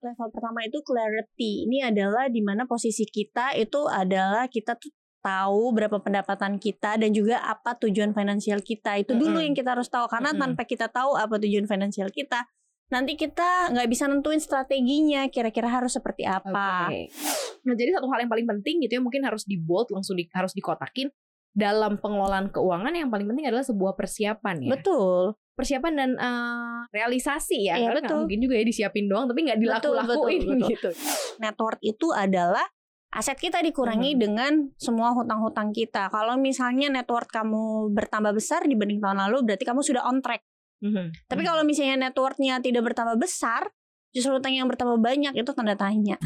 level pertama itu clarity. Ini adalah di mana posisi kita itu adalah kita tuh tahu berapa pendapatan kita dan juga apa tujuan finansial kita. Itu dulu Mm-mm. yang kita harus tahu karena Mm-mm. tanpa kita tahu apa tujuan finansial kita, nanti kita nggak bisa nentuin strateginya kira-kira harus seperti apa. Oke. Nah, jadi satu hal yang paling penting gitu ya mungkin harus di bold langsung di, harus dikotakin dalam pengelolaan keuangan yang paling penting adalah sebuah persiapan ya. Betul. Persiapan dan eh, realisasi ya. Iya, Karena betul. mungkin juga ya disiapin doang tapi nggak dilaku-lakuin betul, betul. gitu. Net worth itu adalah aset kita dikurangi Mhm. dengan semua hutang-hutang kita. Kalau misalnya net worth kamu bertambah besar dibanding tahun lalu, berarti kamu sudah on track. Mhm. Tapi kalau misalnya net worth-nya tidak bertambah besar, justru hutang yang bertambah banyak itu tanda tanya.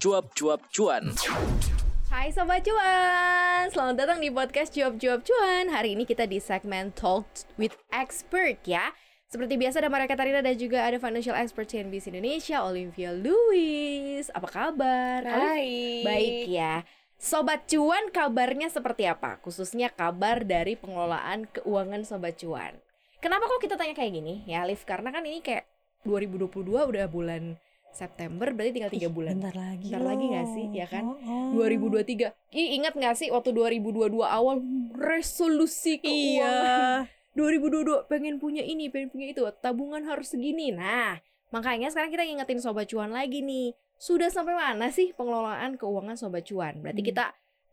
Cuap-cuap cuan. Hai Sobat Cuan, selamat datang di podcast Cuap Cuap Cuan Hari ini kita di segmen Talk with Expert ya Seperti biasa ada Maria Katarina dan juga ada financial expert CNBC Indonesia Olivia Lewis Apa kabar? Olive? Baik ya Sobat Cuan kabarnya seperti apa? Khususnya kabar dari pengelolaan keuangan Sobat Cuan Kenapa kok kita tanya kayak gini ya Liv? Karena kan ini kayak 2022 udah bulan September berarti tinggal 3 bulan Bentar lagi. Bentar lagi loh. sih, ya kan? Oh, oh. 2023. Ih, ingat gak sih waktu 2022 awal resolusi keuangan? Iya. 2022 pengen punya ini, pengen punya itu, tabungan harus segini. Nah, makanya sekarang kita ngingetin sobat cuan lagi nih. Sudah sampai mana sih pengelolaan keuangan sobat cuan? Berarti Hmm. kita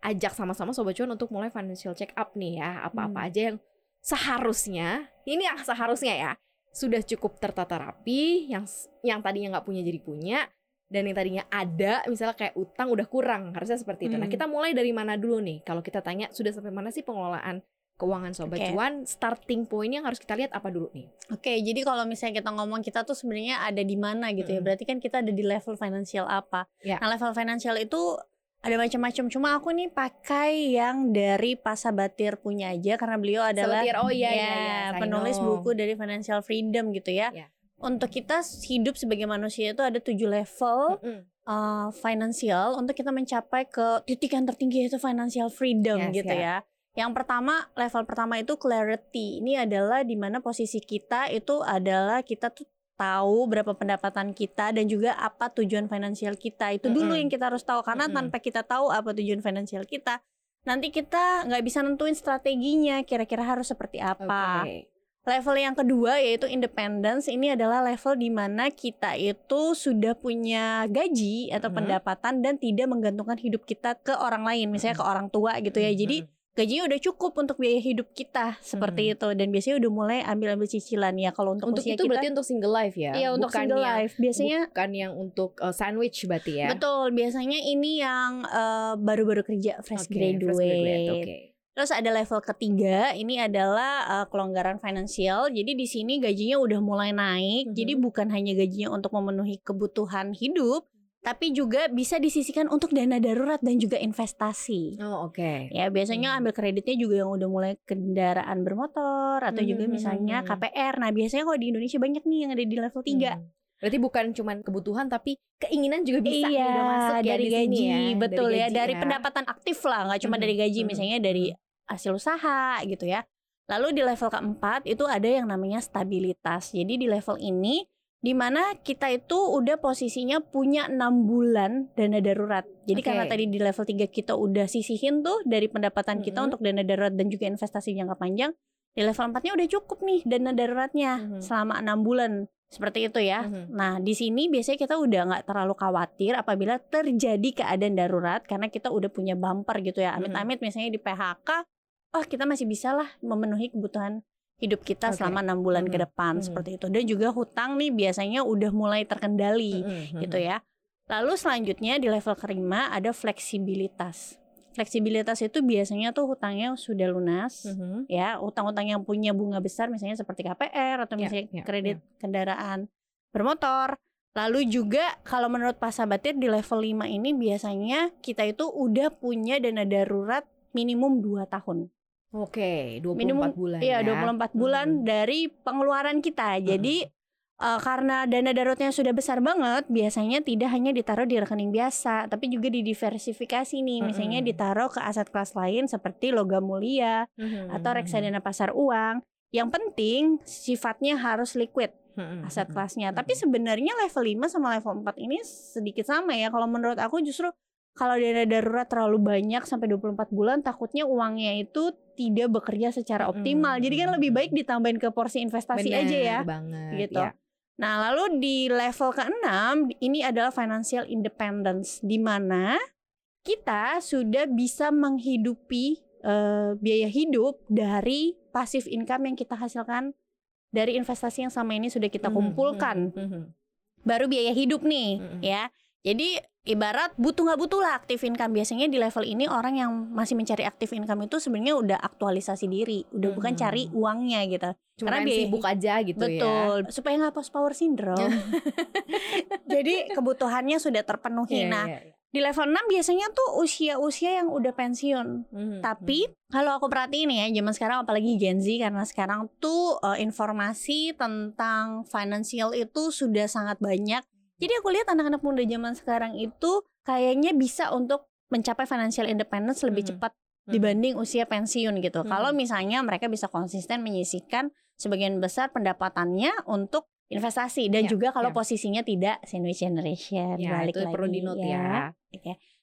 ajak sama-sama sobat cuan untuk mulai financial check up nih ya. Apa-apa Hmm. aja yang seharusnya, ini yang seharusnya ya, sudah cukup tertata rapi, yang yang tadinya nggak punya jadi punya, dan yang tadinya ada misalnya kayak utang udah kurang harusnya seperti itu. Nah Hmm. kita mulai dari mana dulu nih? Kalau kita tanya sudah sampai mana sih pengelolaan keuangan sobat Oke. cuan? Starting point yang harus kita lihat apa dulu nih? Oke, jadi kalau misalnya kita ngomong kita tuh sebenarnya ada di mana gitu ya. Mm-mm. Berarti kan kita ada di level finansial apa. Ya. Nah, level finansial itu ada macam-macam. Cuma aku nih pakai yang dari Pak Sabatir punya aja karena beliau adalah Sabatir, oh iya, ya, iya, iya, penulis know. buku dari Financial Freedom gitu ya. Ya. Untuk kita hidup sebagai manusia itu ada tujuh level Mm-mm. uh, finansial untuk kita mencapai ke titik yang tertinggi yaitu financial freedom Yes, gitu ya. ya. Yang pertama, level pertama itu clarity. Ini adalah di mana posisi kita itu adalah kita tuh tahu berapa pendapatan kita dan juga apa tujuan finansial kita. Itu dulu Mm-mm. yang kita harus tahu karena Mm-mm. tanpa kita tahu apa tujuan finansial kita, nanti kita nggak bisa nentuin strateginya kira-kira harus seperti apa. Oke. Level yang kedua yaitu independence. Ini adalah level di mana kita itu sudah punya gaji atau Mhm. pendapatan dan tidak menggantungkan hidup kita ke orang lain, misalnya ke orang tua gitu ya. Jadi Mm-mm. Gajinya udah cukup untuk biaya hidup kita seperti itu dan biasanya udah mulai ambil-ambil cicilan ya kalau untuk, untuk usia itu kita. berarti untuk single life ya? Iya untuk Bukan single yang- life. Biasanya bukan yang untuk uh, sandwich berarti ya? betul. Biasanya ini yang eh, baru-baru kerja fresh Oke, graduate. fresh graduate, Oke. Terus ada level ketiga, ini adalah uh, kelonggaran finansial. Jadi di sini gajinya udah mulai naik. Mhm. Jadi bukan hanya gajinya untuk memenuhi kebutuhan hidup, tapi juga bisa disisikan untuk dana darurat dan juga investasi. Oh oke. Ya, biasanya Mhm. ambil kreditnya juga yang udah mulai kendaraan bermotor atau juga Mhm, misalnya mhm. KPR. Nah, biasanya kalau di Indonesia banyak nih yang ada di level 3. Hmm. Berarti bukan cuma kebutuhan tapi keinginan juga bisa iya, udah masuk ya dari di gaji, sini ya. betul ya, gaji dari pendapatan aktif lah, nggak cuma Mhm, dari gaji, mhm, misalnya dari hasil usaha gitu ya. Lalu di level keempat itu ada yang namanya stabilitas. Jadi di level ini di mana kita itu udah posisinya punya enam bulan dana darurat. Jadi Oke. karena tadi di level 3 kita udah sisihin tuh dari pendapatan kita Mhm. untuk dana darurat dan juga investasi jangka panjang, di level 4-nya udah cukup nih dana daruratnya Mhm. selama enam bulan. Seperti itu ya. Mhm. Nah, di sini biasanya kita udah nggak terlalu khawatir apabila terjadi keadaan darurat karena kita udah punya bumper gitu ya. Amit-amit misalnya di PHK, oh kita masih bisa lah memenuhi kebutuhan hidup kita Oke. selama enam bulan ke Mhm. depan Mhm. seperti itu. Dan juga hutang nih biasanya udah mulai terkendali Mhm, gitu mhm. ya. Lalu selanjutnya di level kelima ada fleksibilitas. Fleksibilitas itu biasanya tuh hutangnya sudah lunas Mhm. ya utang-utang yang punya bunga besar misalnya seperti KPR atau Ya, misalnya ya, kredit kendaraan bermotor lalu juga kalau menurut Pak Sabatir di level 5 ini biasanya kita itu udah punya dana darurat minimum 2 tahun Oke, 24 minimum bulan iya ya. 24 bulan Mhm. dari pengeluaran kita jadi eh, karena dana daruratnya sudah besar banget, biasanya tidak hanya ditaruh di rekening biasa, tapi juga didiversifikasi nih. Misalnya Mm-mm. ditaruh ke aset kelas lain seperti logam mulia Mhm, atau reksadana pasar uang. Yang penting sifatnya harus liquid aset kelasnya. Mhm. Tapi sebenarnya level 5 sama level 4 ini sedikit sama ya. Kalau menurut aku justru kalau dana darurat terlalu banyak sampai 24 bulan takutnya uangnya itu tidak bekerja secara optimal. Jadi kan lebih baik ditambahin ke porsi investasi Bener aja ya. banget, Gitu. ya. Nah, lalu di level ke-6 ini adalah financial independence di mana kita sudah bisa menghidupi eh, biaya hidup dari passive income yang kita hasilkan dari investasi yang sama ini sudah kita Mhm, kumpulkan. mhm, mhm. Baru biaya hidup nih, Mm-mm. ya. Jadi ibarat butuh nggak butuh lah aktif income. Biasanya di level ini orang yang masih mencari aktif income itu sebenarnya udah aktualisasi diri, udah bukan Mhm. cari uangnya gitu. Cuma Karena biaya- sibuk aja gitu ya. Betul, supaya nggak post power syndrome. Jadi kebutuhannya sudah terpenuhi. Iya, nah, iya, iya. di level 6 biasanya tuh usia-usia yang udah pensiun. Mhm, Tapi kalau aku perhatiin ya, zaman sekarang apalagi Gen Z karena sekarang tuh eh, informasi tentang financial itu sudah sangat banyak. Jadi aku lihat anak-anak muda zaman sekarang itu kayaknya bisa untuk mencapai financial independence lebih Mhm. cepat Mhm. dibanding usia pensiun gitu. Mhm. Kalau misalnya mereka bisa konsisten menyisihkan sebagian besar pendapatannya untuk investasi dan Ya, juga kalau ya. posisinya tidak sandwich generation ya, balik itu lagi perlu di note ya.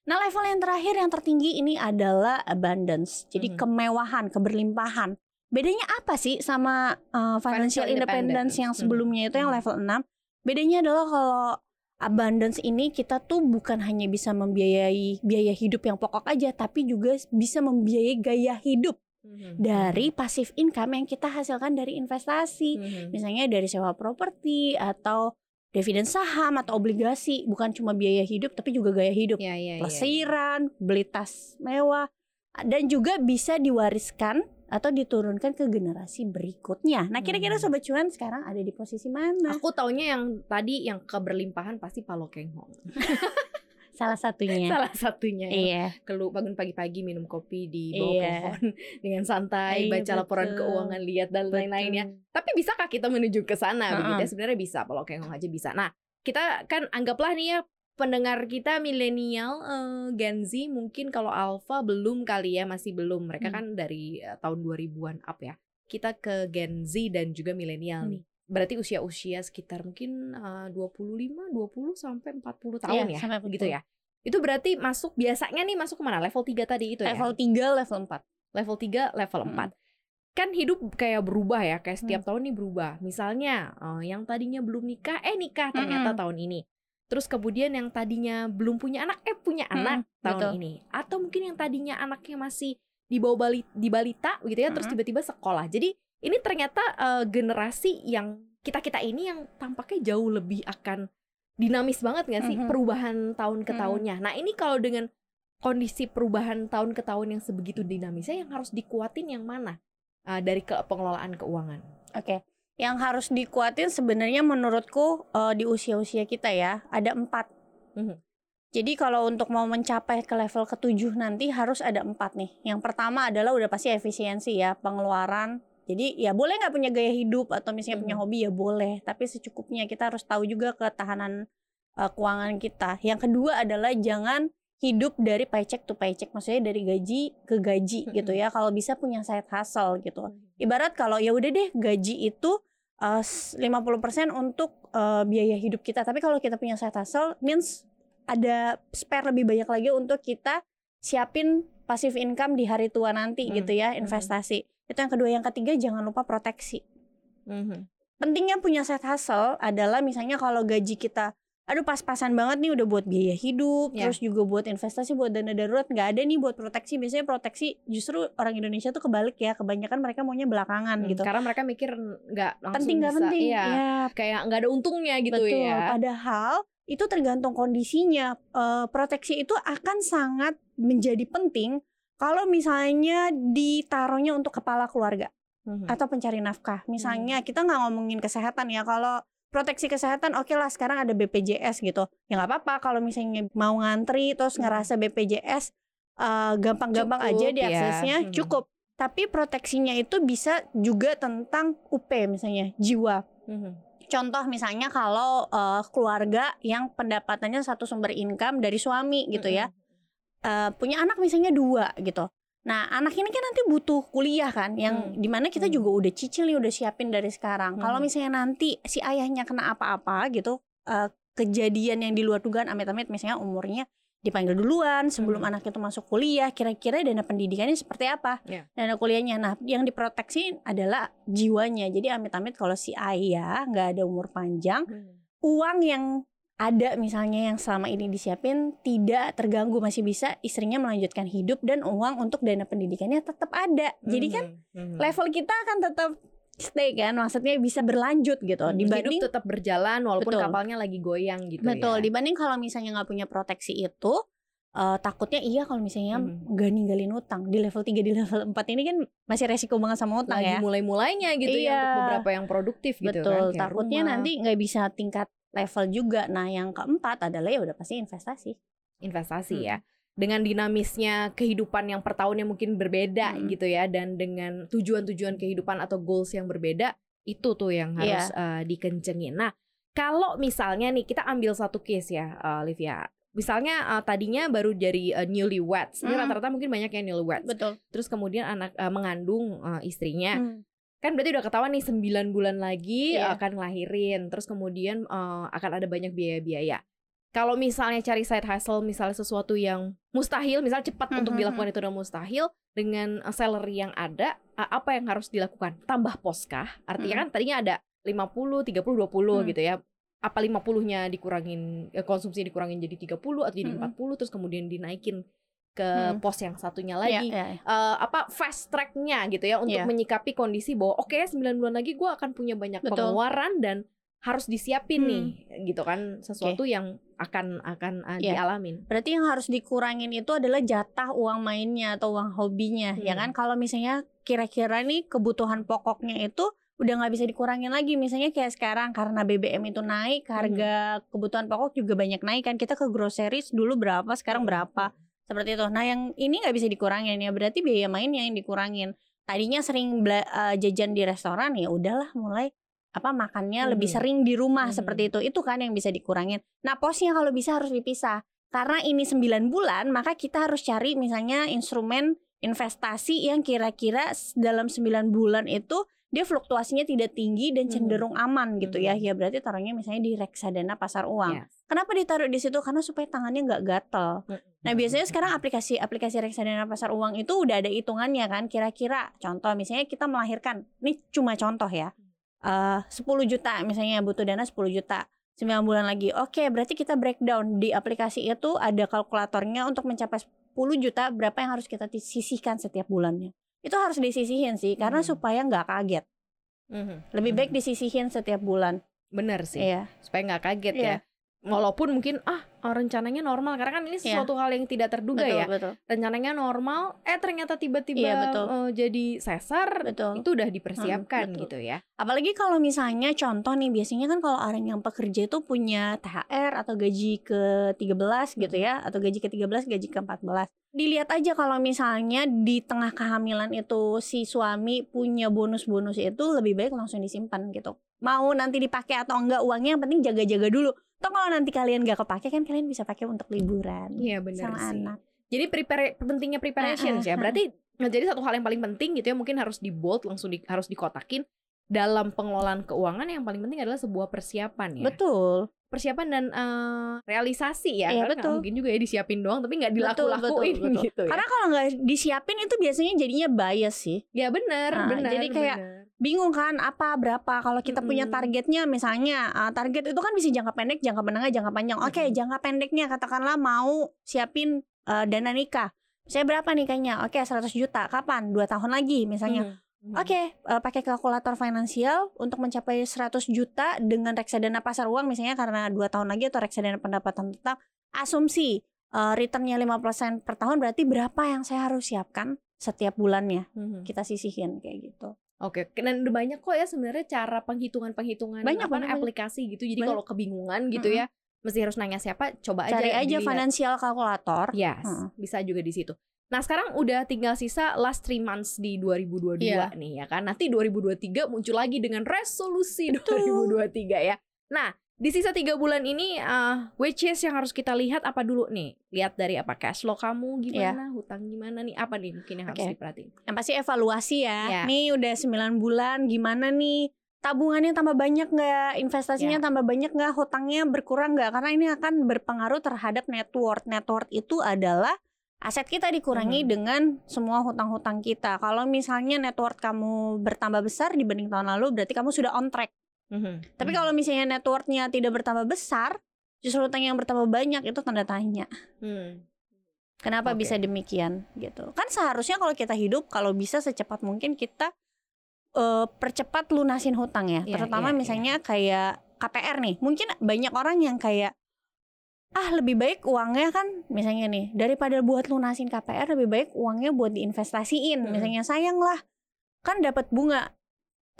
Nah, level yang terakhir yang tertinggi ini adalah abundance. Jadi Mhm. kemewahan, keberlimpahan. Bedanya apa sih sama uh, financial, Financial independence, independence. yang Mhm. sebelumnya itu yang Mhm. level 6? Bedanya adalah kalau abundance ini kita tuh bukan hanya bisa membiayai biaya hidup yang pokok aja, tapi juga bisa membiayai gaya hidup Mhm, dari passive income yang kita hasilkan dari investasi. mhm. Misalnya dari sewa properti atau dividen saham atau obligasi, bukan cuma biaya hidup tapi juga gaya hidup Iya, iya, iya, iya. plesiran, beli tas mewah, dan juga bisa diwariskan atau diturunkan ke generasi berikutnya. Nah, kira-kira Hmm. sobat cuan sekarang ada di posisi mana? Aku taunya yang tadi yang keberlimpahan pasti Palo Kenghong. Salah satunya. Salah satunya. Iya. Kelu bangun pagi-pagi minum kopi di bawah Iya. pohon dengan santai, Iya, baca laporan betul. keuangan, lihat dan lain-lainnya. Tapi bisakah kita menuju ke sana begitu ya? Sebenarnya bisa, Palo Kenghong aja bisa. Nah, kita kan anggaplah nih ya pendengar kita milenial eh, Gen Z mungkin kalau Alpha belum kali ya, masih belum. Mereka Hmm. kan dari eh, tahun 2000-an up ya. Kita ke Gen Z dan juga milenial Hmm. nih. Berarti usia-usia sekitar mungkin eh, 25, 20 sampai 40 Iya, tahun ya. sampai begitu 40. ya. Itu berarti masuk biasanya nih masuk ke mana? Level 3 tadi itu ya? Level 3, level 4. level 3, level Mm. 4. Kan hidup kayak berubah ya, kayak setiap tahun nih berubah. Misalnya, eh, yang tadinya belum nikah, eh nikah ternyata Mm-mm. tahun ini. Terus kemudian yang tadinya belum punya anak, eh punya Mm-mm, anak tahun betul. ini. Atau mungkin yang tadinya anaknya masih di bawah bali, di balita gitu ya, terus Mm-mm. tiba-tiba sekolah. Jadi ini ternyata eh, generasi yang kita-kita ini yang tampaknya jauh lebih akan dinamis banget nggak sih Mhm. perubahan tahun ke Mhm. tahunnya. Nah ini kalau dengan kondisi perubahan tahun ke tahun yang sebegitu dinamisnya yang harus dikuatin yang mana uh, dari ke pengelolaan keuangan? Oke. Yang harus dikuatin sebenarnya menurutku eh, di usia-usia kita ya, ada empat. Mhm. Jadi kalau untuk mau mencapai ke level ketujuh nanti harus ada empat nih. Yang pertama adalah udah pasti efisiensi ya, pengeluaran. Jadi ya boleh nggak punya gaya hidup atau misalnya punya Mhm. hobi ya boleh, tapi secukupnya kita harus tahu juga ketahanan eh, keuangan kita. Yang kedua adalah jangan hidup dari paycheck to paycheck, maksudnya dari gaji ke gaji gitu ya. Kalau bisa punya side hustle gitu. Ibarat kalau ya udah deh gaji itu eh, s- 50% untuk eh, biaya hidup kita, tapi kalau kita punya side hustle means ada spare lebih banyak lagi untuk kita siapin passive income di hari tua nanti Hmm, gitu ya, hmm. investasi. Itu yang kedua, yang ketiga jangan lupa proteksi. Mhm. Pentingnya punya side hustle adalah misalnya kalau gaji kita aduh pas-pasan banget nih udah buat biaya hidup, Ya. terus juga buat investasi, buat dana darurat nggak ada nih buat proteksi. Biasanya proteksi justru orang Indonesia tuh kebalik ya, kebanyakan mereka maunya belakangan Hmm, gitu. Karena mereka mikir nggak langsung Penting nggak penting? iya, Ya, kayak nggak ada untungnya gitu Betul. ya. Padahal itu tergantung kondisinya. Eh, proteksi itu akan sangat menjadi penting kalau misalnya ditaruhnya untuk kepala keluarga Mhm. atau pencari nafkah. Misalnya Hmm. kita nggak ngomongin kesehatan ya. Kalau proteksi kesehatan, oke lah sekarang ada BPJS gitu. Ya nggak apa-apa kalau misalnya mau ngantri terus Hmm. ngerasa BPJS eh, gampang-gampang Cukup, aja ya. diaksesnya Hmm. cukup. Tapi proteksinya itu bisa juga tentang UP misalnya jiwa Mhm. contoh misalnya kalau eh, keluarga yang pendapatannya satu sumber income dari suami gitu ya Eh, punya anak misalnya dua gitu nah anak ini kan nanti butuh kuliah kan yang Hmm. di mana kita Hmm. juga udah cicil nih udah siapin dari sekarang kalau Hmm. misalnya nanti si ayahnya kena apa-apa gitu eh, kejadian yang di luar dugaan amit-amit misalnya umurnya dipanggil duluan sebelum Hmm. anak itu masuk kuliah kira-kira dana pendidikannya seperti apa Ya. dana kuliahnya nah yang diproteksi adalah jiwanya jadi amit-amit kalau si ayah nggak ada umur panjang uang yang ada misalnya yang selama ini disiapin tidak terganggu masih bisa istrinya melanjutkan hidup dan uang untuk dana pendidikannya tetap ada jadi kan Hmm. level kita akan tetap stay kan maksudnya bisa berlanjut gitu Hmm, dibanding hidup tetap berjalan walaupun Betul. kapalnya lagi goyang gitu betul ya. dibanding kalau misalnya nggak punya proteksi itu eh, takutnya iya kalau misalnya Hmm. nggak ninggalin utang di level 3 di level 4 ini kan masih resiko banget sama utang lagi ya mulai-mulainya gitu ya Iya. untuk beberapa yang produktif gitu kan betul takutnya rumah, nanti nggak bisa tingkat level juga nah yang keempat adalah ya udah pasti investasi investasi Hmm. ya dengan dinamisnya kehidupan yang per tahunnya mungkin berbeda Hmm. gitu ya dan dengan tujuan-tujuan kehidupan atau goals yang berbeda itu tuh yang Iya. harus eh, dikencengin. Nah, kalau misalnya nih kita ambil satu case ya, eh, Olivia. Misalnya eh, tadinya baru jadi eh, newlyweds. Ini Hmm. rata-rata mungkin banyak yang newlyweds. betul Terus kemudian anak eh, mengandung eh, istrinya. Hmm. Kan berarti udah ketahuan nih 9 bulan lagi Iya. akan ngelahirin. Terus kemudian eh, akan ada banyak biaya-biaya. Kalau misalnya cari side hustle, misalnya sesuatu yang mustahil, misalnya cepat untuk Mhm, dilakukan itu udah mustahil, dengan eh, salary yang ada, apa yang harus dilakukan? Tambah pos kah? Artinya kan tadinya ada 50, 30, 20 Hmm. gitu ya. Apa 50-nya dikurangin, eh, konsumsi dikurangin jadi 30 atau jadi Mhm. 40, terus kemudian dinaikin ke Hmm. pos yang satunya Iya, lagi iya, iya. eh, apa fast tracknya gitu ya untuk Iya. menyikapi kondisi bahwa oke 9 bulan lagi gue akan punya banyak Betul. pengeluaran dan harus disiapin Hmm. nih gitu kan sesuatu yang akan akan uh, Iya. dialamin Berarti yang harus dikurangin itu adalah jatah uang mainnya atau uang hobinya, ya Hmm. kan? Kalau misalnya kira-kira nih kebutuhan pokoknya itu udah nggak bisa dikurangin lagi. Misalnya kayak sekarang karena BBM itu naik, harga kebutuhan pokok juga banyak naik kan. Kita ke groceries dulu berapa, sekarang berapa, seperti itu. Nah yang ini nggak bisa dikurangin ya, berarti biaya mainnya yang dikurangin. Tadinya sering bela- eh, jajan di restoran ya udahlah mulai apa makannya lebih Mhm. sering di rumah Mhm. seperti itu. Itu kan yang bisa dikurangin. Nah posnya kalau bisa harus dipisah karena ini 9 bulan maka kita harus cari misalnya instrumen investasi yang kira-kira dalam 9 bulan itu dia fluktuasinya tidak tinggi dan Mhm. cenderung aman gitu ya Mhm. ya berarti taruhnya misalnya di reksadana pasar uang Yes. kenapa ditaruh di situ karena supaya tangannya nggak gatel nah biasanya sekarang aplikasi aplikasi reksadana pasar uang itu udah ada hitungannya kan kira-kira contoh misalnya kita melahirkan ini cuma contoh ya eh 10 juta misalnya butuh dana 10 juta 9 bulan lagi. Oke, berarti kita breakdown di aplikasi itu ada kalkulatornya untuk mencapai 10 juta berapa yang harus kita sisihkan setiap bulannya. Itu harus disisihin sih karena Hmm. supaya nggak kaget. Mhm. Lebih baik Mhm. disisihin setiap bulan. bener sih Iya. supaya nggak kaget Iya. ya walaupun mungkin ah rencananya normal karena kan ini Iya. sesuatu hal yang tidak terduga betul, ya betul. rencananya normal eh ternyata tiba-tiba Iya, betul. eh, jadi sesar Betul. itu udah dipersiapkan Hmm, betul. gitu ya Apalagi kalau misalnya contoh nih biasanya kan kalau orang yang pekerja itu punya THR atau gaji ke-13 gitu ya atau gaji ke-13, gaji ke-14. Dilihat aja kalau misalnya di tengah kehamilan itu si suami punya bonus-bonus itu lebih baik langsung disimpan gitu. Mau nanti dipakai atau enggak uangnya yang penting jaga-jaga dulu. Toh kalau nanti kalian nggak kepake kan kalian bisa pakai untuk liburan iya bener sama sih anak. Jadi prepare pentingnya preparations Heeh, ya. Berarti nah, jadi satu hal yang paling penting gitu ya mungkin harus di bold langsung di, harus dikotakin dalam pengelolaan keuangan yang paling penting adalah sebuah persiapan ya. Betul. Persiapan dan eh, realisasi ya. Iya, Karena betul. mungkin juga ya disiapin doang tapi nggak dilaku-lakuin gitu ya. Karena kalau nggak disiapin itu biasanya jadinya bias sih. ya benar, Nah, benar. jadi kayak benar. Bingung kan apa berapa? Kalau kita punya Mm-mm. targetnya misalnya uh, target itu kan bisa jangka pendek jangka menengah jangka panjang. Oke Mm-mm. jangka pendeknya katakanlah mau siapin uh, dana nikah. Saya berapa nikahnya? Oke 100 juta. Kapan? Dua tahun lagi misalnya. Hmm. oke uh, pakai kalkulator finansial untuk mencapai 100 juta dengan reksadana pasar uang misalnya karena dua tahun lagi atau reksadana pendapatan tetap. Asumsi uh, returnnya 5% per tahun berarti berapa yang saya harus siapkan setiap bulannya? Mhm. kita sisihin kayak gitu Oke, dan udah banyak kok ya sebenarnya cara penghitungan-penghitungan Banyak, apa banyak, banyak. aplikasi gitu. Jadi kalau kebingungan gitu Mm-mm. ya, mesti harus nanya siapa, coba aja Cari aja financial calculator. Yes, Heeh. bisa juga di situ. Nah, sekarang udah tinggal sisa last three months di 2022 Iya. nih ya kan. Nanti 2023 muncul lagi dengan resolusi Betul. 2023 ya. Nah, di sisa tiga bulan ini uh, which is yang harus kita lihat apa dulu nih? Lihat dari apa cash flow kamu gimana, hutang gimana nih, apa nih mungkin yang harus Oke. diperhatiin. Yang pasti evaluasi ya. Ya. Nih udah 9 bulan gimana nih? Tabungannya tambah banyak nggak? Investasinya Ya. tambah banyak nggak? Hutangnya berkurang nggak? Karena ini akan berpengaruh terhadap net worth. Net worth itu adalah aset kita dikurangi Mhm. dengan semua hutang-hutang kita. Kalau misalnya net worth kamu bertambah besar dibanding tahun lalu, berarti kamu sudah on track. Mhm. Tapi kalau misalnya net worth-nya tidak bertambah besar, justru hutang yang bertambah banyak itu tanda tanya. Hmm. Kenapa Oke. bisa demikian gitu? Kan seharusnya kalau kita hidup kalau bisa secepat mungkin kita eh, percepat lunasin hutang ya. Iya, Terutama iya, misalnya kayak KPR nih. Mungkin banyak orang yang kayak ah lebih baik uangnya kan misalnya nih daripada buat lunasin KPR lebih baik uangnya buat diinvestasiin. Mm-mm. Misalnya sayang lah kan dapat bunga.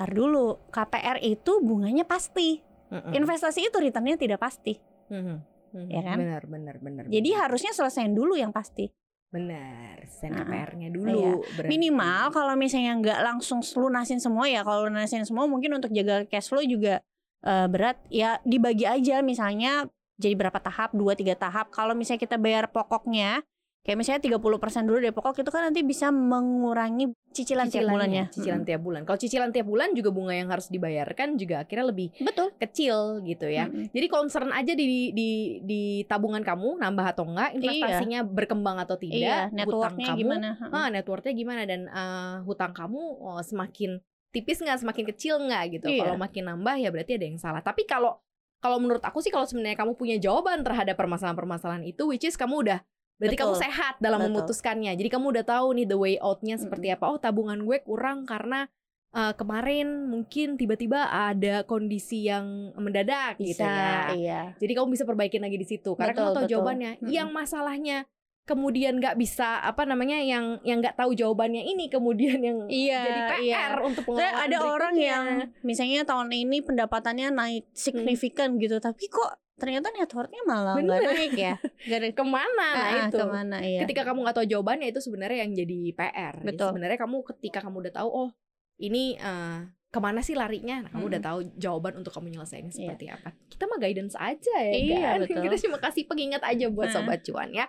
Ntar dulu KPR itu bunganya pasti. Mhm. Investasi itu returnnya tidak pasti. Mhm. Mhm. Ya kan? Benar, benar, benar. Jadi benar. harusnya selesaiin dulu yang pasti. benar, sen Nah, KPR-nya dulu. berarti. minimal kalau misalnya nggak langsung lunasin semua ya kalau lunasin semua mungkin untuk jaga cash flow juga eh, berat ya dibagi aja misalnya jadi berapa tahap dua tiga tahap kalau misalnya kita bayar pokoknya kayak misalnya 30% dulu dari pokok itu kan nanti bisa mengurangi cicilan, tiap bulannya Cicilan Mm-mm. tiap bulan. Kalau cicilan tiap bulan juga bunga yang harus dibayarkan juga akhirnya lebih betul kecil gitu ya. Mm-mm. Jadi concern aja di di di tabungan kamu nambah atau enggak, investasinya berkembang atau tidak, iya hutang networknya kamu, gimana ah, net worth-nya gimana dan eh, hutang kamu oh, semakin tipis nggak, semakin kecil nggak gitu. Iya. Kalau makin nambah ya berarti ada yang salah. Tapi kalau kalau menurut aku sih kalau sebenarnya kamu punya jawaban terhadap permasalahan-permasalahan itu, which is kamu udah berarti kamu Betul. sehat dalam Betul. memutuskannya. Jadi kamu udah tahu nih the way out-nya seperti Mm-mm. apa. Oh tabungan gue kurang karena eh, kemarin mungkin tiba-tiba ada kondisi yang mendadak gitu bisa ya. iya Jadi kamu bisa perbaikin lagi di situ karena kamu Betul, tahu betul. jawabannya. Mm-mm. Yang masalahnya kemudian nggak bisa apa namanya yang yang nggak tahu jawabannya ini kemudian yang Iya, jadi PR iya. untuk pengelolaan ada orang berikutnya. yang misalnya tahun ini pendapatannya naik signifikan gitu tapi kok ternyata net worth-nya malah nggak naik ya? Nggak ada- ke mana? Nah Ah, itu. ke mana? Iya. Ketika kamu nggak tahu jawabannya itu sebenarnya yang jadi PR Jadi Betul. sebenarnya kamu ketika kamu udah tahu oh ini eh, ke mana sih larinya? Nah, kamu udah tahu jawaban untuk kamu nyelesainnya Iya. seperti apa. Kita mah guidance aja ya Iya, kan? betul. kita cuma kasih pengingat aja buat Nah. sobat cuan ya.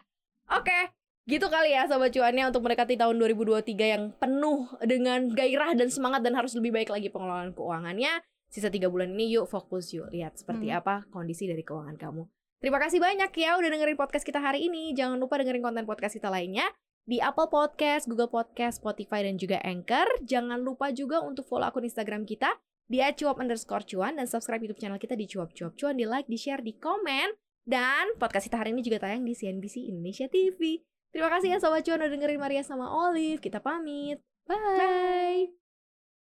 Oke gitu kali ya sobat cuannya untuk mendekati tahun 2023 yang penuh dengan gairah dan semangat dan harus lebih baik lagi pengelolaan keuangannya sisa tiga bulan ini yuk fokus yuk lihat seperti Hmm. apa kondisi dari keuangan kamu Terima kasih banyak ya udah dengerin podcast kita hari ini. Jangan lupa dengerin konten podcast kita lainnya di Apple Podcast, Google Podcast, Spotify, dan juga Anchor. Jangan lupa juga untuk follow akun Instagram kita di @cuap underscore cuan dan subscribe YouTube channel kita di cuap cuap cuan, di like, di share, di komen. Dan podcast kita hari ini juga tayang di CNBC Indonesia TV. Terima kasih ya Sobat Cuan udah dengerin Maria sama Olive. Kita pamit. Bye.